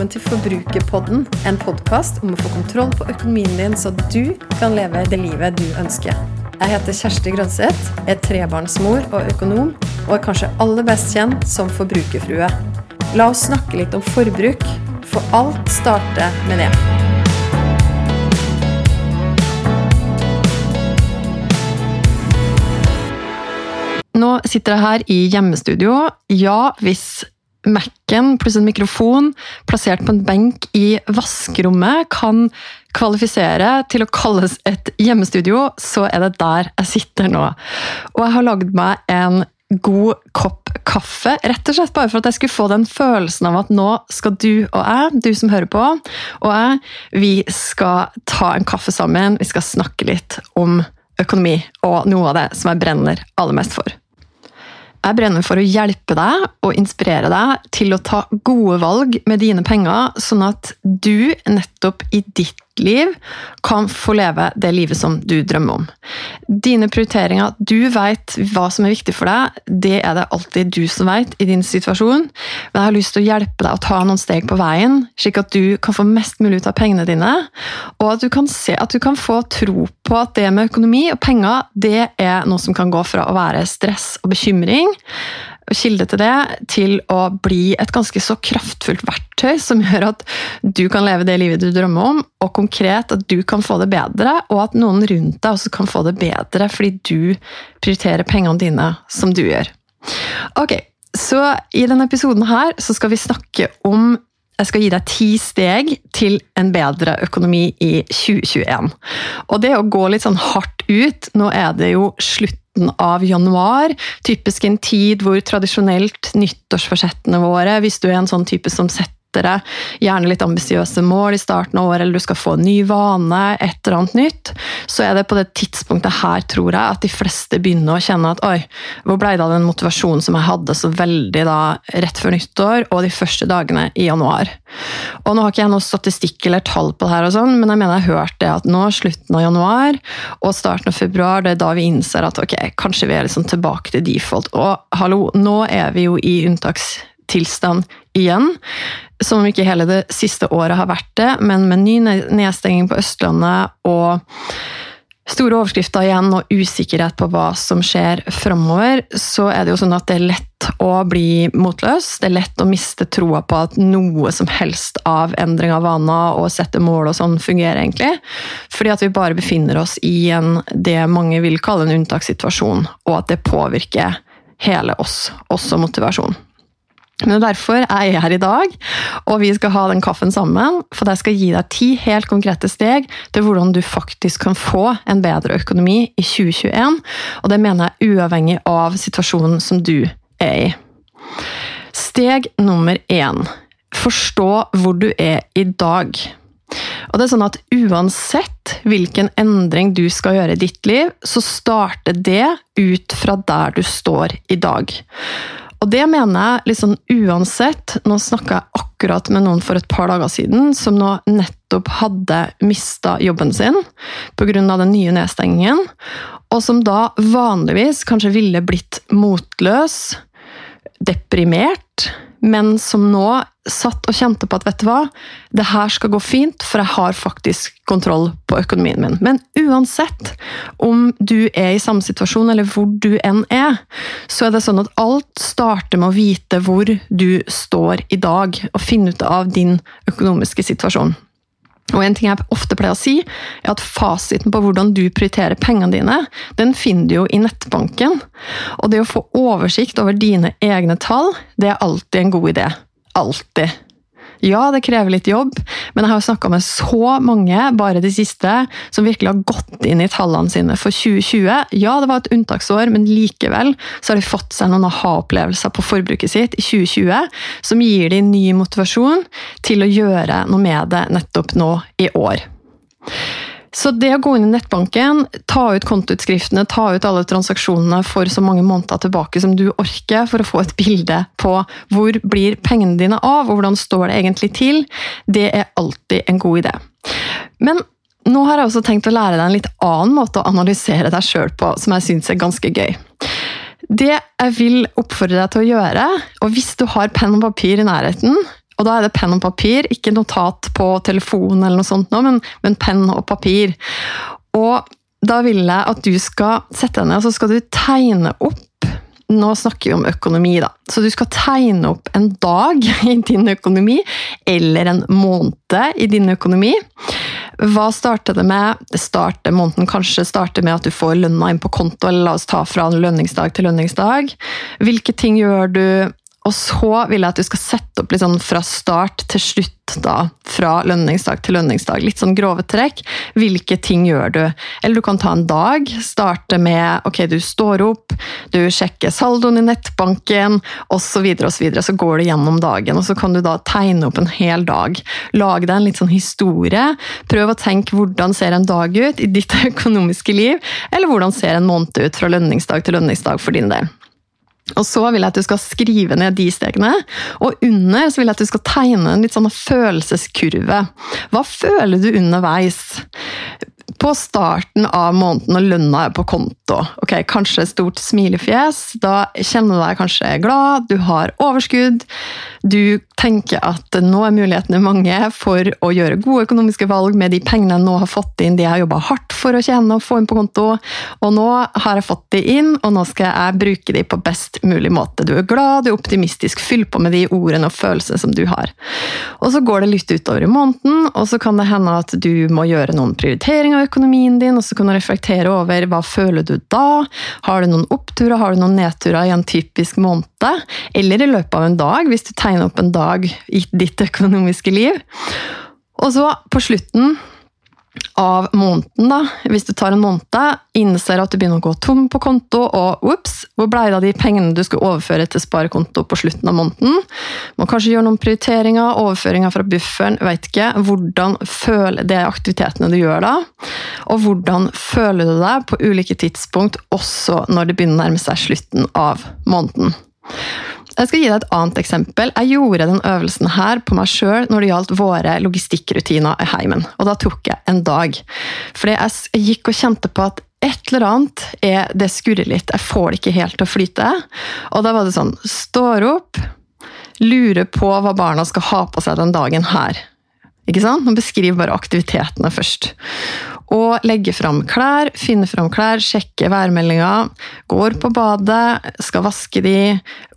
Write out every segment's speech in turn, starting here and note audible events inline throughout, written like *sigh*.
velkommen til Forbrukerpodden, en podkast om å få kontroll på økonomien din, så du kan leve det livet du ønsker. Jeg heter Kjersti Grønseth, er trebarnsmor og økonom, og er kanskje aller best kjent som forbrukerfrue. La oss snakke litt om forbruk, for alt starter med det. Nå sitter jeg her i hjemmestudio. Ja, hvis Mac-en pluss en mikrofon plassert på en benk i vaskerommet kan kvalifisere til å kalles et hjemmestudio, så er det der jeg sitter nå. Og jeg har lagd meg en god kopp kaffe, rett og slett bare for at jeg skulle få den følelsen av at nå skal du og jeg, du som hører på, og jeg, vi skal ta en kaffe sammen. Vi skal snakke litt om økonomi og noe av det som jeg brenner aller mest for. Jeg brenner for å hjelpe deg og inspirere deg til å ta gode valg med dine penger, sånn at du nettopp i ditt liv kan få leve det livet som du drømmer om. Dine prioriteringer, du vet hva som er viktig for deg, det er det alltid du som vet i din situasjon. Men jeg har lyst til å hjelpe deg å ta noen steg på veien, slik at du kan få mest mulig ut av pengene dine, og at du kan se at du kan få tro på at det med økonomi og penger, det er noe som kan gå fra å være stress og bekymring kilde til det til å bli et ganske så kraftfullt verktøy som gjør at du kan leve det livet du drømmer om, og konkret at du kan få det bedre, og at noen rundt deg også kan få det bedre fordi du prioriterer pengene dine som du gjør. Ok, så i denne episoden her så skal vi snakke om jeg skal gi deg ti steg til en bedre økonomi i 2021. Og det å gå litt sånn hardt ut Nå er det jo slutten av januar. Typisk en tid hvor tradisjonelt nyttårsforsettene våre, hvis du er en sånn type som setter deg gjerne litt ambisiøse mål i starten av året, eller du skal få en ny vane, et eller annet nytt, så er det på det tidspunktet her, tror jeg, at de fleste begynner å kjenne at oi, hvor ble det av den motivasjonen som jeg hadde så veldig da rett før nyttår og de første dagene i januar? Og nå har ikke jeg noe statistikk eller tall på det her, og sånn, men jeg mener jeg har hørt det at nå, slutten av januar og starten av februar, det er da vi innser at ok, kanskje vi er liksom tilbake til default. Og hallo, nå er vi jo i unntakstilstand igjen. Som om ikke hele det siste året har vært det, men med ny nedstenging på Østlandet og store overskrifter igjen og usikkerhet på hva som skjer framover, så er det jo sånn at det er lett å bli motløs. Det er lett å miste troa på at noe som helst av endring av vaner og sette mål og sånn fungerer, egentlig. Fordi at vi bare befinner oss i en, det mange vil kalle en unntakssituasjon, og at det påvirker hele oss, også motivasjon. Men derfor er jeg her i dag, og vi skal ha den kaffen sammen. For jeg skal gi deg ti helt konkrete steg til hvordan du faktisk kan få en bedre økonomi i 2021. Og det mener jeg uavhengig av situasjonen som du er i. Steg nummer én. Forstå hvor du er i dag. Og det er sånn at Uansett hvilken endring du skal gjøre i ditt liv, så starter det ut fra der du står i dag. Og det mener jeg liksom uansett Nå snakka jeg akkurat med noen for et par dager siden som nå nettopp hadde mista jobben sin pga. den nye nedstengingen, og som da vanligvis kanskje ville blitt motløs, deprimert, men som nå satt og kjente på at vet du hva, det her skal gå fint, for jeg har faktisk kontroll på økonomien min. Men uansett om du er i samme situasjon, eller hvor du enn er, så er det sånn at alt starter med å vite hvor du står i dag, og finne ut av din økonomiske situasjon. Og en ting jeg ofte pleier å si, er at fasiten på hvordan du prioriterer pengene dine, den finner du jo i nettbanken. Og det å få oversikt over dine egne tall, det er alltid en god idé. Alltid. Ja, det krever litt jobb, men jeg har snakka med så mange bare de siste som virkelig har gått inn i tallene sine for 2020. Ja, det var et unntaksår, men likevel så har de fått seg noen aha-opplevelser på forbruket sitt i 2020 som gir dem ny motivasjon til å gjøre noe med det nettopp nå i år. Så det å gå inn i nettbanken, ta ut kontoutskriftene, ta ut alle transaksjonene for så mange måneder tilbake som du orker, for å få et bilde på hvor blir pengene dine av, og hvordan står det egentlig til, det er alltid en god idé. Men nå har jeg også tenkt å lære deg en litt annen måte å analysere deg sjøl på, som jeg syns er ganske gøy. Det jeg vil oppfordre deg til å gjøre, og hvis du har penn og papir i nærheten, Og da er det penn og papir, ikke notat på telefon eller noe sånt, nå, men, men penn og papir. Og da vil jeg at du skal sette deg ned og så skal du tegne opp nå snakker vi om økonomi, da. Så du skal tegne opp en dag *laughs* i din økonomi, eller en måned i din økonomi. Hva starter det med? Det starter måneden kanskje starter med at du får lønna inn på konto, eller la oss ta fra lønningsdag til lønningsdag. Hvilke ting gjør du og så vil jeg at du skal sette opp litt sånn fra start til slutt, da, fra lønningsdag til lønningsdag. Litt sånn grove trekk. Hvilke ting gjør du? Eller du kan ta en dag. Starte med ok, du står opp, du sjekker saldoen i nettbanken osv. Så, så, videre, så går du gjennom dagen, og så kan du da tegne opp en hel dag. Lage deg en litt sånn historie. Prøv å tenke hvordan ser en dag ut i ditt *laughs* økonomiske liv, eller hvordan ser en måned ut fra lønningsdag til lønningsdag for din del. Og så vil jeg at du skal skrive ned de stegene. Og under så vil jeg at du skal tegne en litt sånn følelseskurve. Hva føler du underveis? På starten av måneden og lønna er på konto. Ok, Kanskje et stort smilefjes. Da kjenner du deg kanskje glad, du har overskudd. Du tenker at nå er mulighetene mange for å gjøre gode økonomiske valg med de pengene jeg nå har fått inn, de jeg har jobba hardt for å tjene og få inn på konto. Og nå har jeg fått de inn, og nå skal jeg bruke de på best mulig måte. Du er glad, du er optimistisk, fyll på med de ordene og følelsene som du har. Og så går det litt utover i måneden, og så kan det hende at du må gjøre noen prioriteringer økonomien din, og så kan du reflektere over hva føler du da? Har du noen oppturer, har du noen nedturer i en typisk måned? Eller i løpet av en dag, hvis du tegner opp en dag i ditt økonomiske liv. Og så på slutten av måneden, da, hvis du tar en måned, innser at du begynner å gå tom på konto, og ops, hvor ble det av de pengene du skulle overføre til sparekonto på slutten av måneden? Må kanskje gjøre noen prioriteringer, overføringer fra bufferen, veit ikke. Hvordan føler det aktivitetene du gjør da? Og hvordan føler du deg på ulike tidspunkt, også når det begynner å nærme seg slutten av måneden? Jeg skal gi deg et annet eksempel. Jeg gjorde den øvelsen her på meg sjøl når det gjaldt våre logistikkrutiner i heimen. Og da tok jeg en dag. Fordi jeg gikk og kjente på at et eller annet er Det skurrer litt. Jeg får det ikke helt til å flyte. Og da var det sånn Står opp, lurer på hva barna skal ha på seg den dagen her. Ikke sant? Nå beskriver bare aktivitetene først. Og legge fram klær, finne fram klær, sjekke værmeldinga. Går på badet, skal vaske de,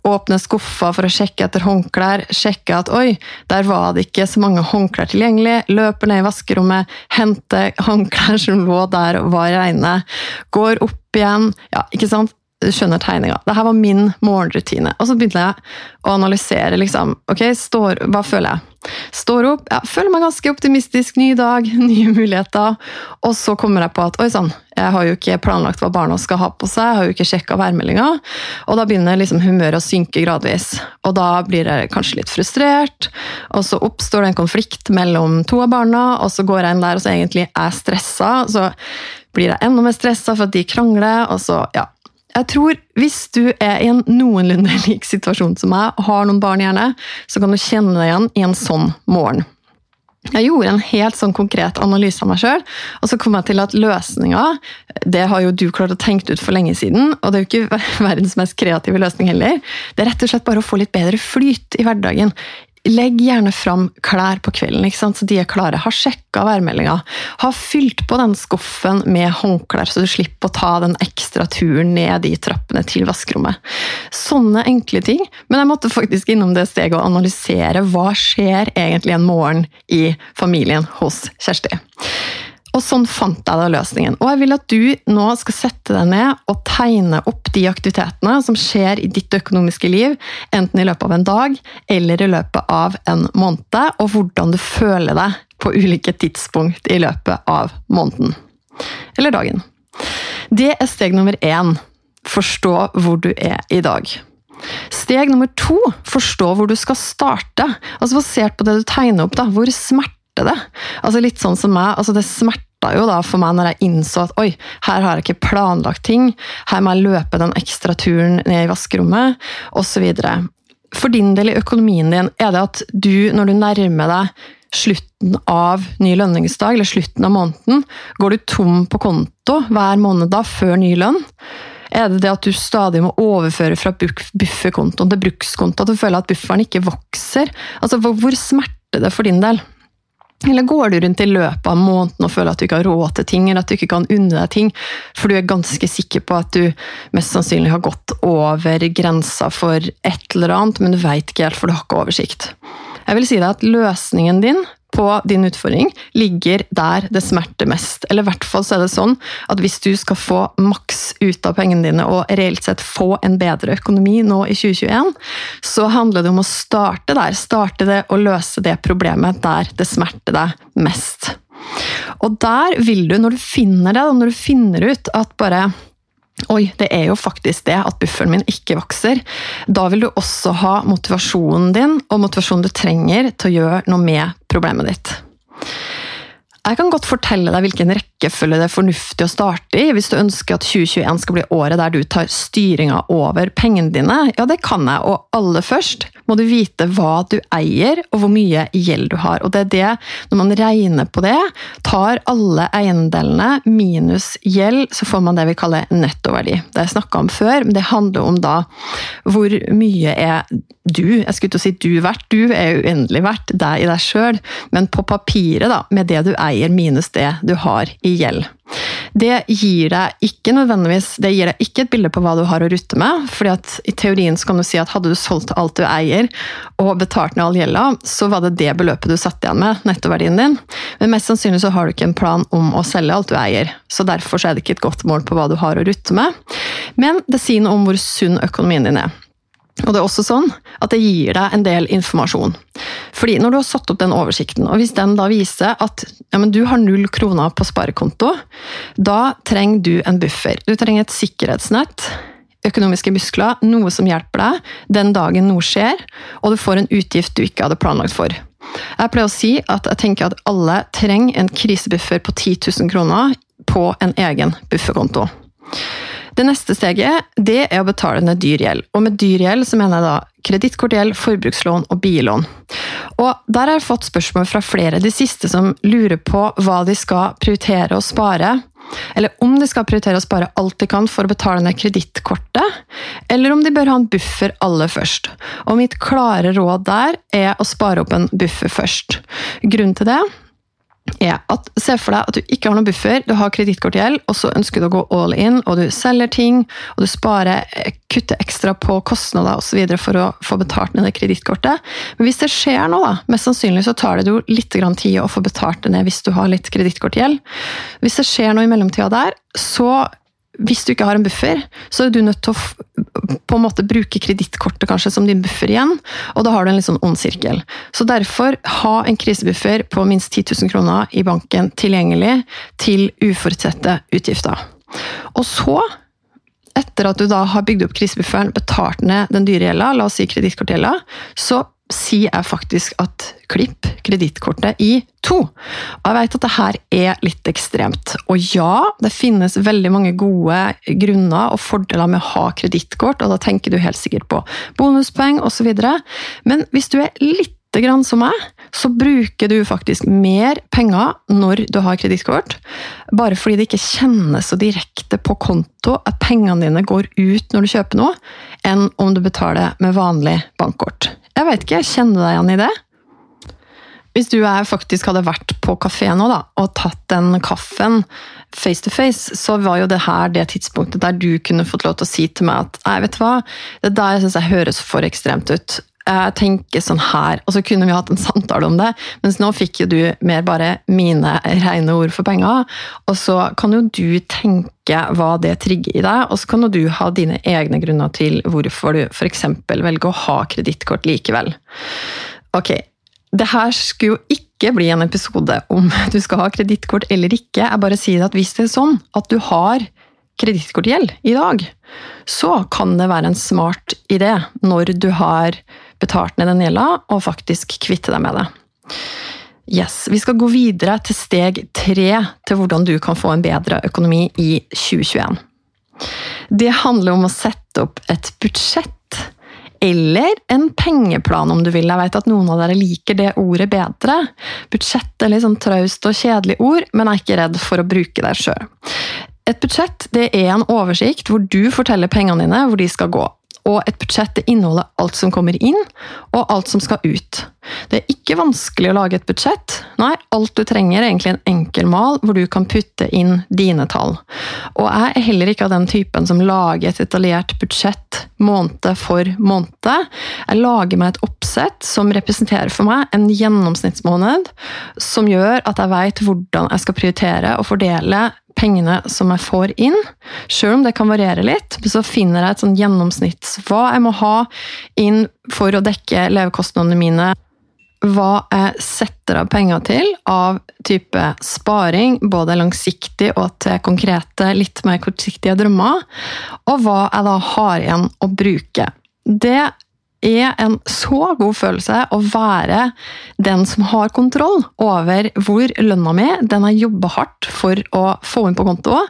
åpne skuffa for å sjekke etter håndklær. Sjekke at oi, der var det ikke så mange håndklær tilgjengelig. Løper ned i vaskerommet, henter håndklær som lå der og var reine. Går opp igjen. Ja, ikke sant? skjønner tegninga. Dette var min morgenrutine. Og så begynte jeg å analysere. liksom, ok, står, Hva føler jeg? Står opp, ja, føler meg ganske optimistisk. Ny dag, *laughs* nye muligheter. Og så kommer jeg på at oi sann, jeg har jo ikke planlagt hva barna skal ha på seg. Jeg har jo ikke sjekka værmeldinga. Og da begynner liksom humøret å synke gradvis. Og da blir jeg kanskje litt frustrert. Og så oppstår det en konflikt mellom to av barna, og så går jeg inn der og så egentlig er stressa. Så blir jeg enda mer stressa for at de krangler, og så ja, jeg tror hvis du er i en noenlunde *laughs* lik situasjon som meg, og har noen barn gjerne, så kan du kjenne deg igjen i en sånn morgen. Jeg gjorde en helt sånn konkret analyse av meg sjøl, og så kom jeg til at løsninga det har jo du klart å tenke ut for lenge siden, og det er jo ikke *laughs* verdens mest kreative løsning heller. Det er rett og slett bare å få litt bedre flyt i hverdagen. Legg gjerne fram klær på kvelden, så de er klare. Ha sjekka værmeldinga. Ha fylt på den skuffen med håndklær, så du slipper å ta den ekstra turen ned de trappene til vaskerommet. Sånne enkle ting. Men jeg måtte faktisk innom det steget og analysere hva skjer egentlig en morgen i familien hos Kjersti. Og sånn fant jeg da løsningen. Og jeg vil at du nå skal sette deg ned og tegne opp de aktivitetene som skjer i ditt økonomiske liv, enten i løpet av en dag eller i løpet av en måned, og hvordan du føler deg på ulike tidspunkt i løpet av måneden. Eller dagen. Det er steg nummer én. Forstå hvor du er i dag. Steg nummer to forstå hvor du skal starte. Altså Basert på det du tegner opp, da, hvor smerte det. Altså Litt sånn som meg. altså Det smerta jo da for meg når jeg innså at oi, her har jeg ikke planlagt ting. Her må jeg løpe den ekstra turen ned i vaskerommet, osv. For din del i økonomien din, er det at du, når du nærmer deg slutten av ny lønningsdag, eller slutten av måneden, går du tom på konto hver måned da, før ny lønn? Er det det at du stadig må overføre fra bufferkontoen til brukskonto, at du føler at bufferen ikke vokser? Altså, Hvor smerter det for din del? Eller går du rundt i løpet av måneden og føler at du ikke har råd til ting, eller at du ikke kan unne deg ting, for du er ganske sikker på at du mest sannsynlig har gått over grensa for et eller annet, men du veit ikke helt, for du har ikke oversikt. Jeg vil si deg at løsningen din på din utfordring ligger der det smerter mest. Eller i hvert fall så er det sånn at hvis du skal få maks ut av pengene dine og reelt sett få en bedre økonomi nå i 2021, så handler det om å starte der. Starte det og løse det problemet der det smerter deg mest. Og der vil du, når du finner det, når du finner ut at bare Oi, det er jo faktisk det at bufferen min ikke vokser. Da vil du også ha motivasjonen din og motivasjonen du trenger til å gjøre noe med problemet ditt. Jeg kan godt fortelle deg hvilken rekkefølge det er fornuftig å starte i hvis du ønsker at 2021 skal bli året der du tar styringa over pengene dine. Ja, det kan jeg, og aller først må du vite hva du eier og hvor mye gjeld du har. Og det er det, når man regner på det, tar alle eiendelene minus gjeld, så får man det vi kaller nettoverdi. Det har jeg snakka om før, men det handler om da hvor mye er du, jeg skulle til å si du verdt, du er uendelig verdt, deg i deg sjøl, men på papiret, da, med det du eier minus det du har i gjeld. Det gir deg ikke nødvendigvis det gir deg ikke et bilde på hva du har å rutte med. fordi at I teorien så kan du si at hadde du solgt alt du eier og betalt ned all gjelda, så var det det beløpet du satt igjen med, nettoverdien din. Men mest sannsynlig så har du ikke en plan om å selge alt du eier. Så derfor så er det ikke et godt mål på hva du har å rutte med. Men det sier noe om hvor sunn økonomien din er. Og det er også sånn at det gir deg en del informasjon. Fordi når du har satt opp den oversikten, og hvis den da viser at ja, du har null kroner på sparekonto, da trenger du en buffer. Du trenger et sikkerhetsnett, økonomiske muskler, noe som hjelper deg den dagen noe skjer, og du får en utgift du ikke hadde planlagt for. Jeg pleier å si at jeg tenker at alle trenger en krisebuffer på 10 000 kroner på en egen bufferkonto. Det neste steget det er å betale ned dyr gjeld. Og med dyr gjeld så mener jeg da kredittkortgjeld, forbrukslån og billån. Og der har jeg fått spørsmål fra flere de siste som lurer på hva de skal prioritere å spare. Eller om de skal prioritere å spare alt de kan for å betale ned kredittkortet, eller om de bør ha en buffer aller først. Og mitt klare råd der er å spare opp en buffer først. Grunnen til det er at Se for deg at du ikke har noen buffer, du har kredittkortgjeld, og så ønsker du å gå all in, og du selger ting, og du sparer, kutter ekstra på kostnader osv. for å få betalt ned det kredittkortet. Men hvis det skjer noe, da, mest sannsynlig så tar det jo litt tid å få betalt det ned hvis du har litt kredittkortgjeld. Hvis det skjer noe i mellomtida der, så hvis du ikke har en buffer, så er du nødt til å på en måte bruke kredittkortet kanskje som din buffer igjen, og da har du en litt sånn ond sirkel. Så derfor, ha en krisebuffer på minst 10 000 kroner i banken tilgjengelig til uforutsette utgifter. Og så, etter at du da har bygd opp krisebufferen, betalt ned den dyre gjelda, la oss si kredittkortgjelda, så sier jeg faktisk at klipp kredittkortet i to. Jeg vet at det her er litt ekstremt. Og ja, det finnes veldig mange gode grunner og fordeler med å ha kredittkort, og da tenker du helt sikkert på bonuspoeng osv. Men hvis du er litt grann som meg, så bruker du faktisk mer penger når du har kredittkort. Bare fordi det ikke kjennes så direkte på konto at pengene dine går ut når du kjøper noe, enn om du betaler med vanlig bankkort. Jeg vet ikke, jeg kjenner deg igjen i det? Hvis du faktisk hadde vært på kafé nå da, og tatt den kaffen face to face, så var jo det her det tidspunktet der du kunne fått lov til å si til meg at nei, vet du hva, det der syns jeg høres for ekstremt ut. Jeg tenker sånn her, og så kunne vi hatt en samtale om det, mens nå fikk jo du mer bare mine rene ord for penger. Og så kan jo du tenke hva det trigger i deg, og så kan jo du ha dine egne grunner til hvorfor du f.eks. velger å ha kredittkort likevel. Ok, det her skulle jo ikke bli en episode om *laughs* du skal ha kredittkort eller ikke. Jeg bare sier at hvis det er sånn at du har kredittkortgjeld i dag, så kan det være en smart idé når du har betalt ned den gjelda, og faktisk kvitte deg med det. Yes, Vi skal gå videre til steg tre til hvordan du kan få en bedre økonomi i 2021. Det handler om å sette opp et budsjett eller en pengeplan, om du vil. Jeg vet at noen av dere liker det ordet bedre. Budsjett er litt sånn traust og kjedelig ord, men er ikke redd for å bruke det sjøl. et budsjett det er en oversikt hvor du forteller pengene dine hvor de skal gå. Og et budsjett det inneholder alt som kommer inn, og alt som skal ut. Det er ikke vanskelig å lage et budsjett. Nei, alt du trenger er egentlig en enkel mal hvor du kan putte inn dine tall. Og jeg er heller ikke av den typen som lager et detaljert budsjett måned for måned. Jeg lager meg et oppsett som representerer for meg en gjennomsnittsmåned, som gjør at jeg vet hvordan jeg skal prioritere og fordele pengene som jeg får inn. Selv om det kan variere litt, så finner jeg et sånn gjennomsnitt hva jeg må ha inn for å dekke levekostnadene mine. Hva jeg setter av penger til av type sparing, både langsiktig og til konkrete, litt mer kortsiktige drømmer. Og hva jeg da har igjen å bruke. Det er en så god følelse å være den som har kontroll over hvor lønna mi, den jeg jobber hardt for å få inn på konto,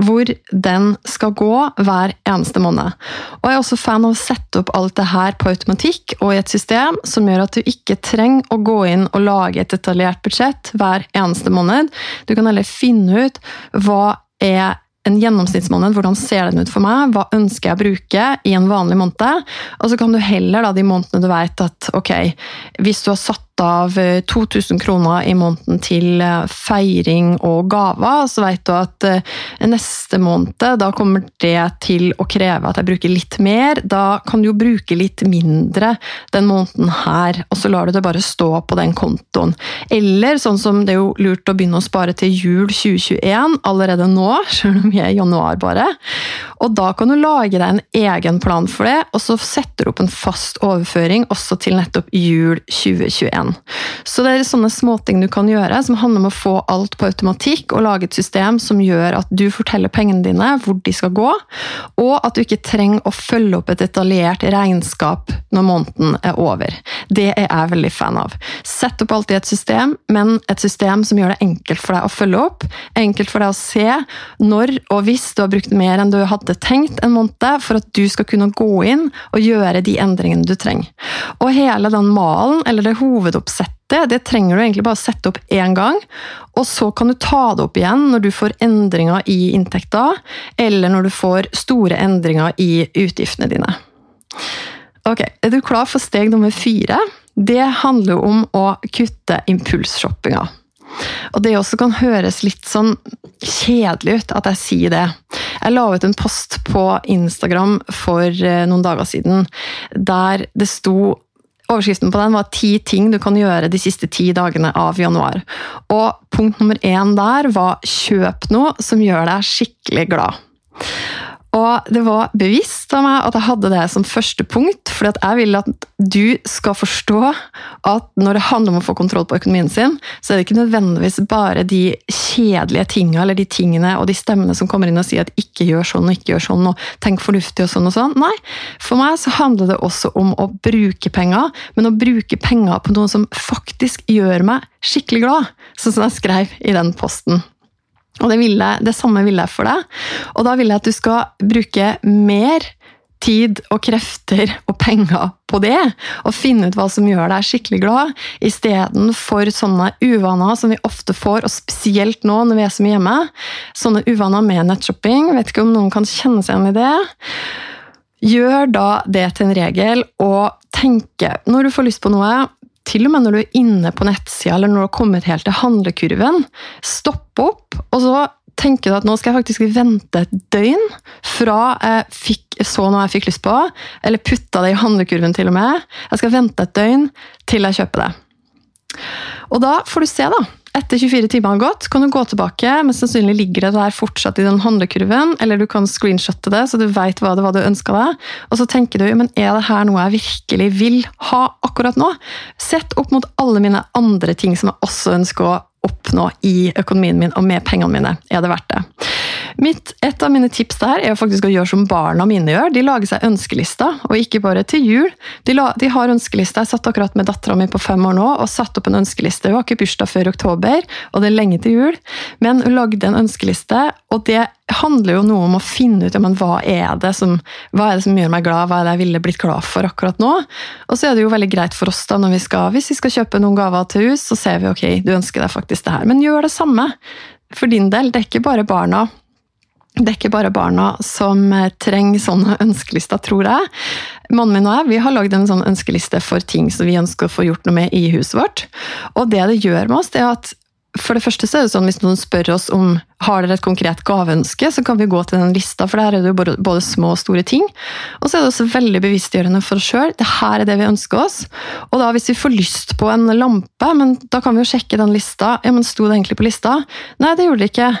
hvor den skal gå hver eneste måned. Og Jeg er også fan av å sette opp alt det her på automatikk og i et system som gjør at du ikke trenger å gå inn og lage et detaljert budsjett hver eneste måned. Du kan heller finne ut hva er en gjennomsnittsmåned, hvordan ser den ut for meg, hva ønsker jeg å bruke i en vanlig måned? Og så kan du heller, da, de månedene du vet at ok, hvis du har satt av 2000 eh, kroner i måneden til eh, feiring og gaver, så vet du at eh, neste måned da kommer det til å kreve at jeg bruker litt mer. Da kan du jo bruke litt mindre den måneden her, og så lar du det bare stå på den kontoen. Eller sånn som det er jo lurt å begynne å spare til jul 2021 allerede nå, *laughs* selv om vi er i januar bare. Og da kan du lage deg en egen plan for det, og så setter du opp en fast overføring også til nettopp jul 2021. Så det er sånne småting du kan gjøre, som handler om å få alt på automatikk og lage et system som gjør at du forteller pengene dine hvor de skal gå, og at du ikke trenger å følge opp et detaljert regnskap når måneden er over. Det er jeg veldig fan av. Sett opp alltid et system, men et system som gjør det enkelt for deg å følge opp, enkelt for deg å se når og hvis du har brukt mer enn du hadde tenkt en måned, for at du skal kunne gå inn og gjøre de endringene du trenger. Og hele den malen, eller det hovedoppsettet oppsettet, det trenger du egentlig bare sette opp én gang. Og så kan du ta det opp igjen når du får endringer i inntekta, eller når du får store endringer i utgiftene dine. Ok, Er du klar for steg nummer fire? Det handler om å kutte impulsshoppinga. Og det også kan høres litt sånn kjedelig ut at jeg sier det. Jeg la ut en post på Instagram for eh, noen dager siden der det sto Overskriften på den var ti ting du kan gjøre de siste ti dagene av januar. Og punkt nummer én der var kjøp noe som gjør deg skikkelig glad. Og det var bevisst av meg at jeg hadde det som første punkt, fordi at jeg vil at du skal forstå at når det handler om å få kontroll på økonomien sin, så er det ikke nødvendigvis bare de kjedelige tingene eller de tingene og de stemmene som kommer inn og sier at ikke gjør sånn og ikke gjør sånn og tenk fornuftig og sånn og sånn. Nei, for meg så handler det også om å bruke penger, men å bruke penger på noe som faktisk gjør meg skikkelig glad, sånn som jeg skrev i den posten. Og det, jeg, det samme vil jeg for deg. Og da vil jeg at du skal bruke mer tid og krefter og penger på det, og finne ut hva som gjør deg skikkelig glad, istedenfor sånne uvaner som vi ofte får, og spesielt nå når vi er så mye hjemme. Sånne uvaner med nettshopping. Vet ikke om noen kan kjenne seg igjen i det. Gjør da det til en regel, og tenke når du får lyst på noe, til og med når du er inne på nettsida eller når du har kommet helt til handlekurven, stopp opp, og så tenker du at nå skal jeg faktisk vente et døgn fra jeg fikk, så noe jeg fikk lyst på, eller putta det i handlekurven til og med. Jeg skal vente et døgn til jeg kjøper det. Og da får du se, da etter 24 timer har gått, kan du gå tilbake. Mest sannsynlig ligger det der fortsatt i den handlekurven, eller du kan screenshotte det, så du veit hva det var du ønska deg. Og så tenker du men er det her noe jeg virkelig vil ha akkurat nå? Sett opp mot alle mine andre ting som jeg også ønsker å oppnå i økonomien min og med pengene mine. Er det verdt det? Mitt, et av mine tips der er faktisk å gjøre som barna mine gjør. De lager seg ønskelister, og ikke bare til jul. De, la, de har ønskelister. Jeg satt akkurat med dattera mi på fem år nå og satt opp en ønskeliste. Hun har ikke bursdag før oktober, og det er lenge til jul, men hun lagde en ønskeliste, og det handler jo noe om å finne ut ja, men hva, er det som, hva er det som gjør meg glad, hva er det jeg ville blitt glad for akkurat nå. Og så er det jo veldig greit for oss da, når vi skal, hvis vi skal kjøpe noen gaver til hus, så ser vi ok, du ønsker deg faktisk det her. Men gjør det samme for din del. Det er ikke bare barna Det er ikke bare barna som trenger sånne *laughs* ønskelister, tror jeg. Mannen min og jeg vi har lagd en sånn ønskeliste for ting som vi ønsker å få gjort noe med i huset vårt. Og det det gjør med oss, det er at for det første så er det sånn Hvis noen spør oss om har dere et konkret gaveønske, så kan vi gå til den lista, for der er det jo både, små og store ting. Og så er det også veldig bevisstgjørende for oss sjøl. Det her er det vi ønsker oss. Og da hvis vi får lyst på en lampe, men da kan vi jo sjekke den lista. Ja, men sto det egentlig på lista? Nei, det gjorde det ikke.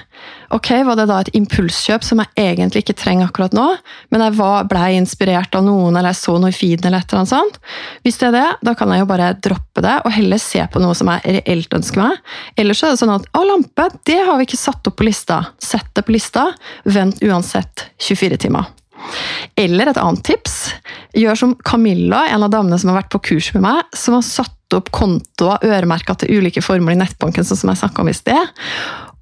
Ok, Var det da et impulskjøp som jeg egentlig ikke trenger akkurat nå, men jeg blei ble inspirert av noen, eller jeg så noe i feeden, eller et eller annet sånt? Hvis det er det, da kan jeg jo bare droppe det, og heller se på noe som jeg reelt ønsker meg. Ellers er det sånn at å, lampe, det har vi ikke satt opp på lista. Sett det på lista, vent uansett 24 timer. Eller et annet tips. Gjør som Camilla, en av damene som har vært på kurs med meg, som har satt opp kontoer øremerka til ulike formål i nettbanken, sånn som jeg snakka om i sted.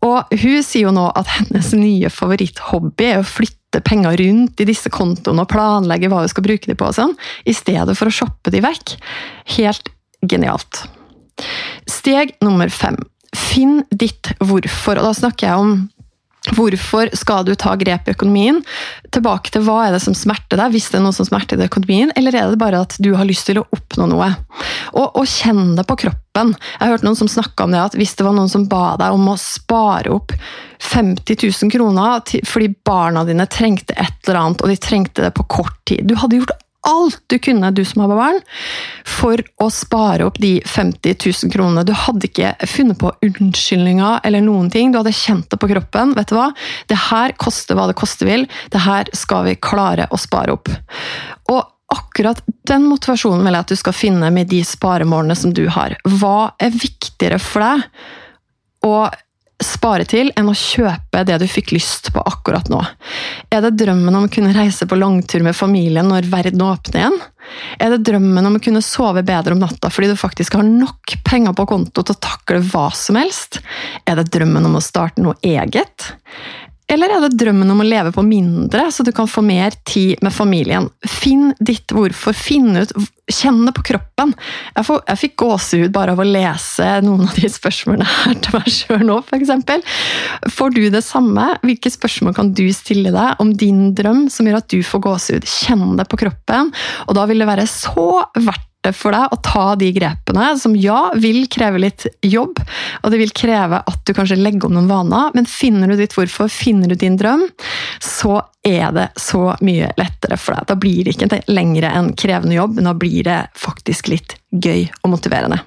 Og hun sier jo nå at hennes nye favoritthobby er å flytte penger rundt i disse kontoene og planlegge hva hun skal bruke dem på, og sånn, i stedet for å shoppe dem vekk. Helt genialt. Steg nummer fem. Finn ditt hvorfor. Og da snakker jeg om Hvorfor skal du ta grep i økonomien? Tilbake til hva er det som smerter deg, hvis det er noe som smerter deg i økonomien, eller er det bare at du har lyst til å oppnå noe? Og, og kjenn det på kroppen. Jeg har hørt noen som snakka om det at hvis det var noen som ba deg om å spare opp 50 000 kroner fordi barna dine trengte et eller annet, og de trengte det på kort tid Du hadde gjort alt du kunne, du som har barn, for å spare opp de 50 000 kronene. Du hadde ikke funnet på unnskyldninger eller noen ting. Du hadde kjent det på kroppen. Vet du hva? Det her koster hva det koste vil. Det her skal vi klare å spare opp. Og akkurat den motivasjonen vil jeg at du skal finne med de sparemålene som du har. Hva er viktigere for deg? Og spare til enn å kjøpe det du fikk lyst på akkurat nå? Er det drømmen om å kunne reise på langtur med familien når verden åpner igjen? Er det drømmen om å kunne sove bedre om natta fordi du faktisk har nok penger på konto til å takle hva som helst? Er det drømmen om å starte noe eget? Eller er det drømmen om å leve på mindre, så du kan få mer tid med familien? Finn ditt hvorfor. Finn ut Kjenn det på kroppen. Jeg, får, jeg fikk gåsehud bare av å lese noen av de spørsmålene her til meg sjøl nå, f.eks. Får du det samme? Hvilke spørsmål kan du stille deg om din drøm som gjør at du får gåsehud? Kjenn det på kroppen, og da vil det være så verdt for deg å ta de grepene, som ja, vil kreve litt jobb, og det vil kreve at du kanskje legger om noen vaner, men finner du ditt hvorfor, finner du din drøm, så er det så mye lettere for deg. Da blir det ikke lenger en krevende jobb, men da blir det faktisk litt gøy og motiverende.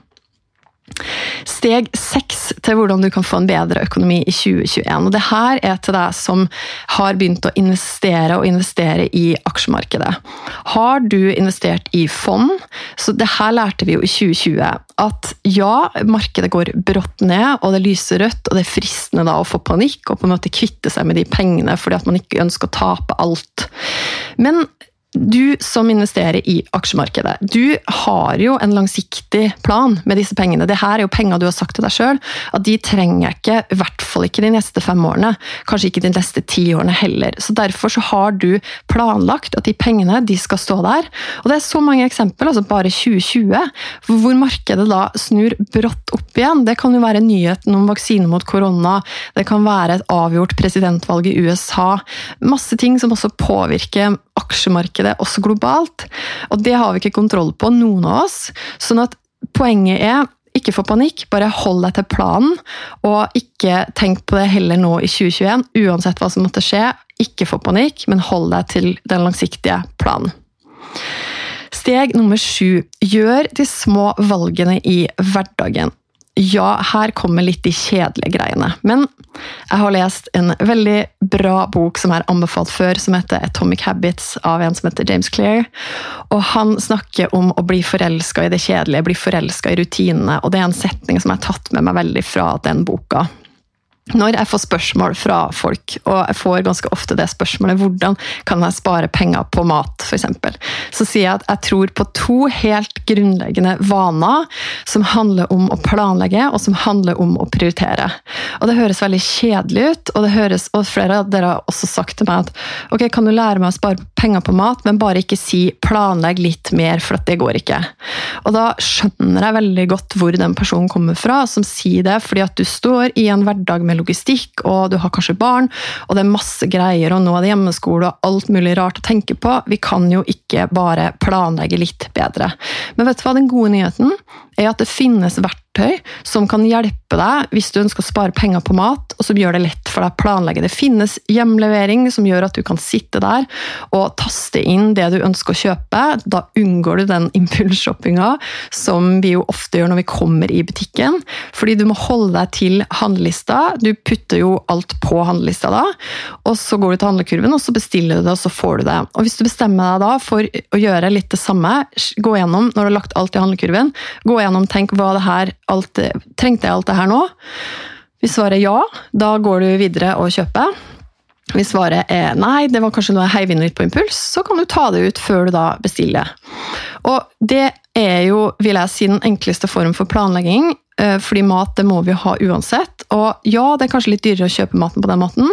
Steg seks til hvordan du kan få en bedre økonomi i 2021. Og det her er til deg som har begynt å investere og investere i aksjemarkedet. Har du investert i fond? Så det her lærte vi jo i 2020. At ja, markedet går brått ned, og det lyser rødt, og det er fristende da å få panikk og på en måte kvitte seg med de pengene fordi at man ikke ønsker å tape alt. Men du som investerer i aksjemarkedet, du har jo en langsiktig plan med disse pengene. Det her er jo penger du har sagt til deg sjøl at de trenger jeg ikke, i hvert fall ikke de neste fem årene. Kanskje ikke de neste ti årene heller. Så Derfor så har du planlagt at de pengene de skal stå der. Og Det er så mange eksempler, altså bare 2020, hvor markedet da snur brått opp igjen. Det kan jo være nyheten om vaksine mot korona, det kan være et avgjort presidentvalg i USA. Masse ting som også påvirker aksjemarkedet også globalt. Og det har vi ikke kontroll på, noen av oss. Sånn at poenget er ikke få panikk, bare hold deg til planen. Og ikke tenk på det heller nå i 2021, uansett hva som måtte skje. Ikke få panikk, men hold deg til den langsiktige planen. Steg nummer sju. Gjør de små valgene i hverdagen ja, her kommer litt de kjedelige greiene. Men jeg har lest en veldig bra bok som er anbefalt før, som heter Atomic Habits, av en som heter James Clear. Og han snakker om å bli forelska i det kjedelige, bli forelska i rutinene. Og det er en setning som jeg har tatt med meg veldig fra den boka når jeg får spørsmål fra folk, og jeg får ganske ofte det spørsmålet hvordan kan jeg spare penger på mat, f.eks., så sier jeg at jeg tror på to helt grunnleggende vaner som handler om å planlegge, og som handler om å prioritere. Og Det høres veldig kjedelig ut, og, det høres, og flere av dere har også sagt til meg at ok, kan du lære meg å spare penger på mat, men bare ikke si 'planlegg litt mer', for at det går ikke. Og Da skjønner jeg veldig godt hvor den personen kommer fra, som sier det, fordi at du står i en hverdag med med logistikk, og du har kanskje barn, og det er masse greier, og nå er det hjemmeskole og alt mulig rart å tenke på. Vi kan jo ikke bare planlegge litt bedre. Men vet du hva den gode nyheten er at det finnes verktøy som kan hjelpe deg hvis du ønsker å spare penger på mat, og som gjør det lett for deg å planlegge. Det finnes hjemlevering som gjør at du kan sitte der og taste inn det du ønsker å kjøpe. Da unngår du den *laughs* impulsshoppinga som vi jo ofte gjør når vi kommer i butikken. Fordi du må holde deg til handlelista. Du putter jo alt på handlelista da, og så går du til handlekurven, og så bestiller du det, og så får du det. Og hvis du bestemmer deg da for å gjøre litt det samme, gå gjennom når du har lagt alt i handlekurven, gå gjennom tenk hva det her, alt, trengte jeg alt det her nå? Hvis svaret er ja, da går du videre og kjøper. Hvis svaret er nei, det var kanskje noe jeg heiv inn litt på impuls, så kan du ta det ut før du da bestiller. Og det er jo, vil jeg si, den enkleste form for planlegging, eh, fordi mat det må vi ha uansett. Og ja, det er kanskje litt dyrere å kjøpe maten på den måten,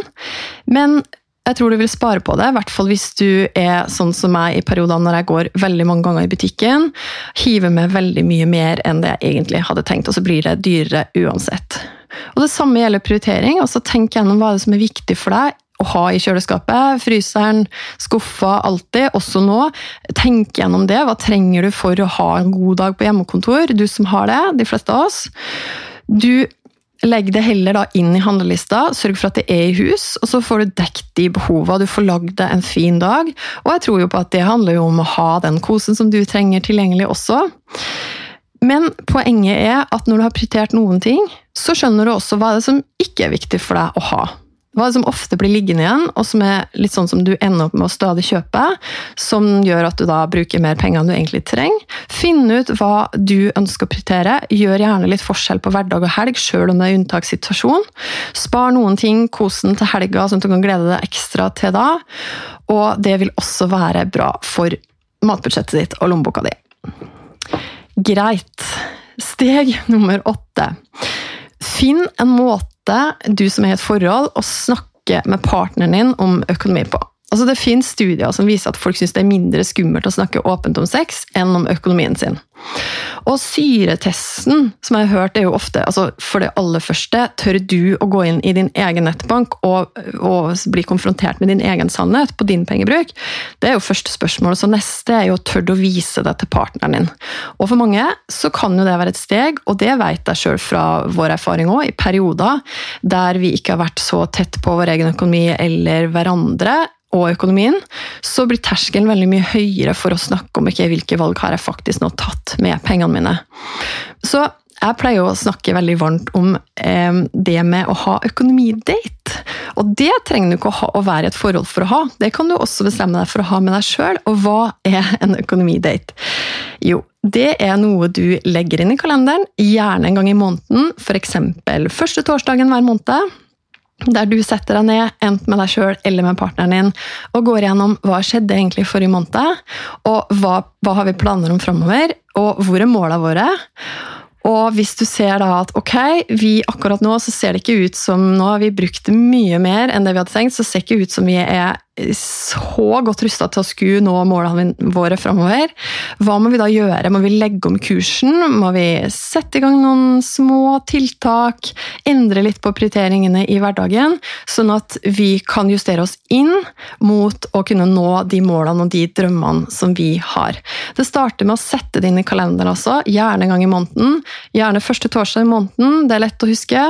men jeg tror du vil spare på det, i hvert fall hvis du er sånn som meg i perioder når jeg går veldig mange ganger i butikken. Hiver med veldig mye mer enn det jeg egentlig hadde tenkt, og så blir det dyrere uansett. Og Det samme gjelder prioritering. altså Tenk gjennom hva er det som er viktig for deg å ha i kjøleskapet, fryseren, skuffa, alltid, også nå. Tenk gjennom det. Hva trenger du for å ha en god dag på hjemmekontor? Du som har det, de fleste av oss. Du Legg det heller da inn i handlelista, sørg for at det er i hus, og så får du dekket de behova. Du får lagd deg en fin dag. Og jeg tror jo på at det handler jo om å ha den kosen som du trenger tilgjengelig også. Men poenget er at når du har prioritert noen ting, så skjønner du også hva det er som ikke er viktig for deg å ha. Hva som ofte blir liggende igjen, og som er litt sånn som du ender opp med å stadig kjøpe, som gjør at du da bruker mer penger enn du egentlig trenger. Finn ut hva du ønsker å prioritere. Gjør gjerne litt forskjell på hverdag og helg, sjøl om det er unntakssituasjon. Spar noen ting, kosen til helga, sånn at du kan glede deg ekstra til da. Og det vil også være bra for matbudsjettet ditt og lommeboka di. Greit. Steg nummer åtte. Finn en måte du som er i et forhold, å snakke med partneren din om økonomi på. Altså Det finnes studier som viser at folk syns det er mindre skummelt å snakke åpent om sex enn om økonomien sin. Og syretesten, som jeg har hørt, er jo ofte altså For det aller første, tør du å gå inn i din egen nettbank og, og bli konfrontert med din egen sannhet på din pengebruk? Det er jo første spørsmål. Så neste er jo tør du å vise det til partneren din. Og for mange så kan jo det være et steg, og det vet jeg sjøl fra vår erfaring òg, i perioder der vi ikke har vært så tett på vår egen økonomi eller hverandre og økonomien, så blir terskelen veldig mye høyere for å snakke om okay, hvilke valg har jeg faktisk nå tatt med pengene mine. Så jeg pleier å snakke veldig varmt om eh, det med å ha økonomidate. Og det trenger du ikke å, ha, å, være et forhold for å ha. Det kan du også bestemme deg for å ha med deg sjøl. Og hva er en økonomidate? Jo, det er noe du legger inn i kalenderen, gjerne en gang i måneden. F.eks. første torsdagen hver måned der du setter deg ned, enten med deg sjøl eller med partneren din, og går gjennom hva skjedde egentlig forrige måned, og hva, hva har vi planer om framover, og hvor er måla våre? Og hvis du ser da at ok, vi akkurat nå så ser det ikke ut som nå har vi brukt mye mer enn det vi hadde tenkt, så ser det ikke ut som vi er så godt rusta til å skue nå målene våre framover. Hva må vi da gjøre? Må vi legge om kursen? Må vi sette i gang noen små tiltak? Endre litt på prioriteringene i hverdagen, sånn at vi kan justere oss inn mot å kunne nå de målene og de drømmene som vi har. Det starter med å sette det inn i kalenderen også, gjerne en gang i måneden. Gjerne første torsdag i måneden, det er lett å huske.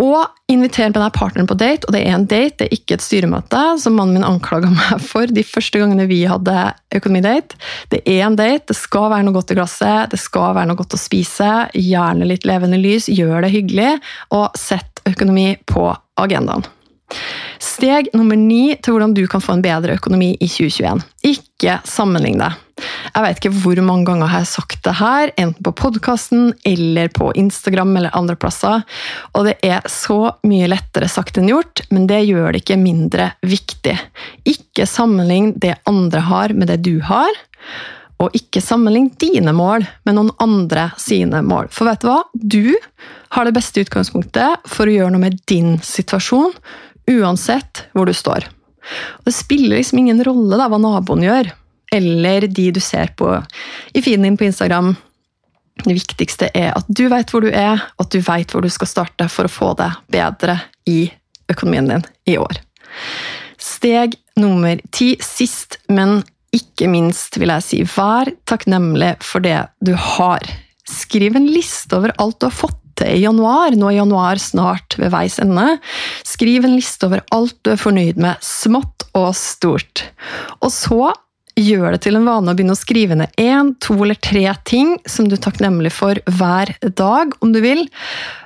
Og inviter deg partneren på date, og det er en date, det er ikke et styremøte, som mannen min anklaga meg for de første gangene vi hadde økonomidate. Det er en date, det skal være noe godt i glasset, det skal være noe godt å spise, gjerne litt levende lys, gjør det hyggelig, og sett økonomi på agendaen. Steg nummer ni til hvordan du kan få en bedre økonomi i 2021. Ikke sammenlign deg. Jeg vet ikke hvor mange ganger jeg har sagt det her, enten på podkasten eller på Instagram eller andre plasser. Og det er så mye lettere sagt enn gjort, men det gjør det ikke mindre viktig. Ikke sammenlign det andre har med det du har. Og ikke sammenlign dine mål med noen andre sine mål. For vet du hva? Du har det beste utgangspunktet for å gjøre noe med din situasjon, uansett hvor du står. Og det spiller liksom ingen rolle da, hva naboen gjør, eller de du ser på i feeden din på Instagram. Det viktigste er at du vet hvor du er, og at du vet hvor du skal starte for å få det bedre i økonomien din i år. Steg nummer ti, sist, men ikke minst, vil jeg si, vær takknemlig for det du har. Skriv en liste over alt du har fått i januar. Nå er januar snart ved veis ende. Skriv en liste over alt du er fornøyd med, smått og stort. Og så Gjør det til en vane å begynne å skrive ned én, to eller tre ting som du er takknemlig for hver dag, om du vil.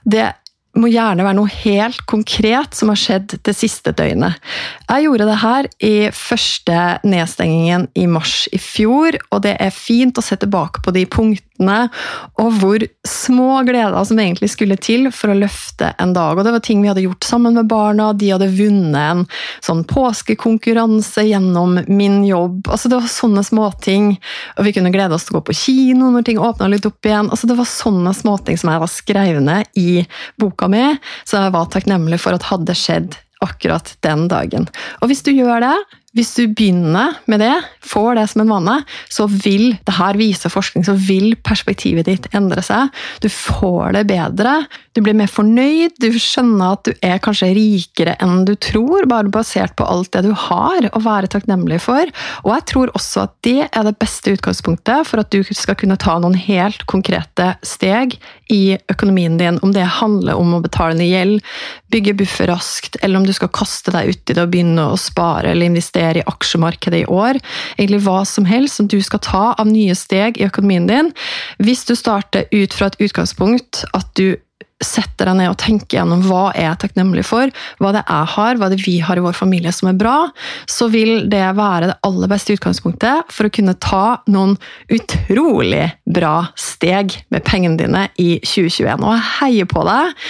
Det må gjerne være noe helt konkret som har skjedd det siste døgnet. Jeg gjorde det her i første nedstengingen i mars i fjor, og det er fint å se tilbake på de punktene og hvor små gleder som egentlig skulle til for å løfte en dag. Og det var ting vi hadde gjort sammen med barna, de hadde vunnet en sånn påskekonkurranse gjennom min jobb. Altså Det var sånne småting. Og vi kunne glede oss til å gå på kino når ting åpna litt opp igjen. Altså Det var sånne småting som jeg var skrevet ned i boka mi, så jeg var takknemlig for at hadde skjedd akkurat den dagen. Og hvis du gjør det, hvis du begynner med det, får det som en vane, så vil det her vise forskning, så vil perspektivet ditt endre seg. Du får det bedre, du blir mer fornøyd, du skjønner at du er kanskje rikere enn du tror, bare basert på alt det du har å være takknemlig for. Og jeg tror også at det er det beste utgangspunktet for at du skal kunne ta noen helt konkrete steg i økonomien din, om det handler om å betale ned gjeld, bygge buffer raskt, eller om du skal kaste deg uti det og begynne å spare eller investere i aksjemarkedet i år. Egentlig hva som helst som du skal ta av nye steg i økonomien din. Hvis du starter ut fra et utgangspunkt at du setter deg ned og tenker gjennom hva er jeg takknemlig for, hva det jeg har, hva det vi har i vår familie som er bra, så vil det være det aller beste utgangspunktet for å kunne ta noen utrolig bra steg med pengene dine i 2021. Og jeg heier på deg.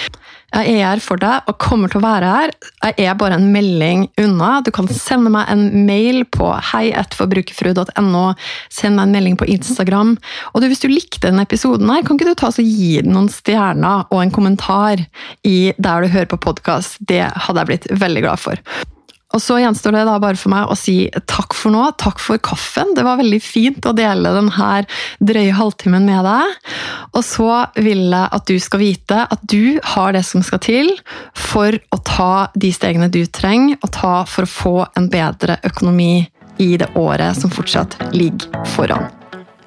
Jeg er her for deg og kommer til å være her. Jeg er bare en melding unna. Du kan sende meg en mail på heietforbrukerfrue.no. Send meg en melding på Instagram. Og du, hvis du likte denne episoden, her, kan ikke du ta og gi den noen stjerner og en kommentar i der du hører på podkast? Det hadde jeg blitt veldig glad for. Og så gjenstår det da bare for meg å si takk for nå, takk for kaffen. Det var veldig fint å dele denne drøye halvtimen med deg. Og så vil jeg at du skal vite at du har det som skal til for å ta de stegene du trenger å ta for å få en bedre økonomi i det året som fortsatt ligger foran.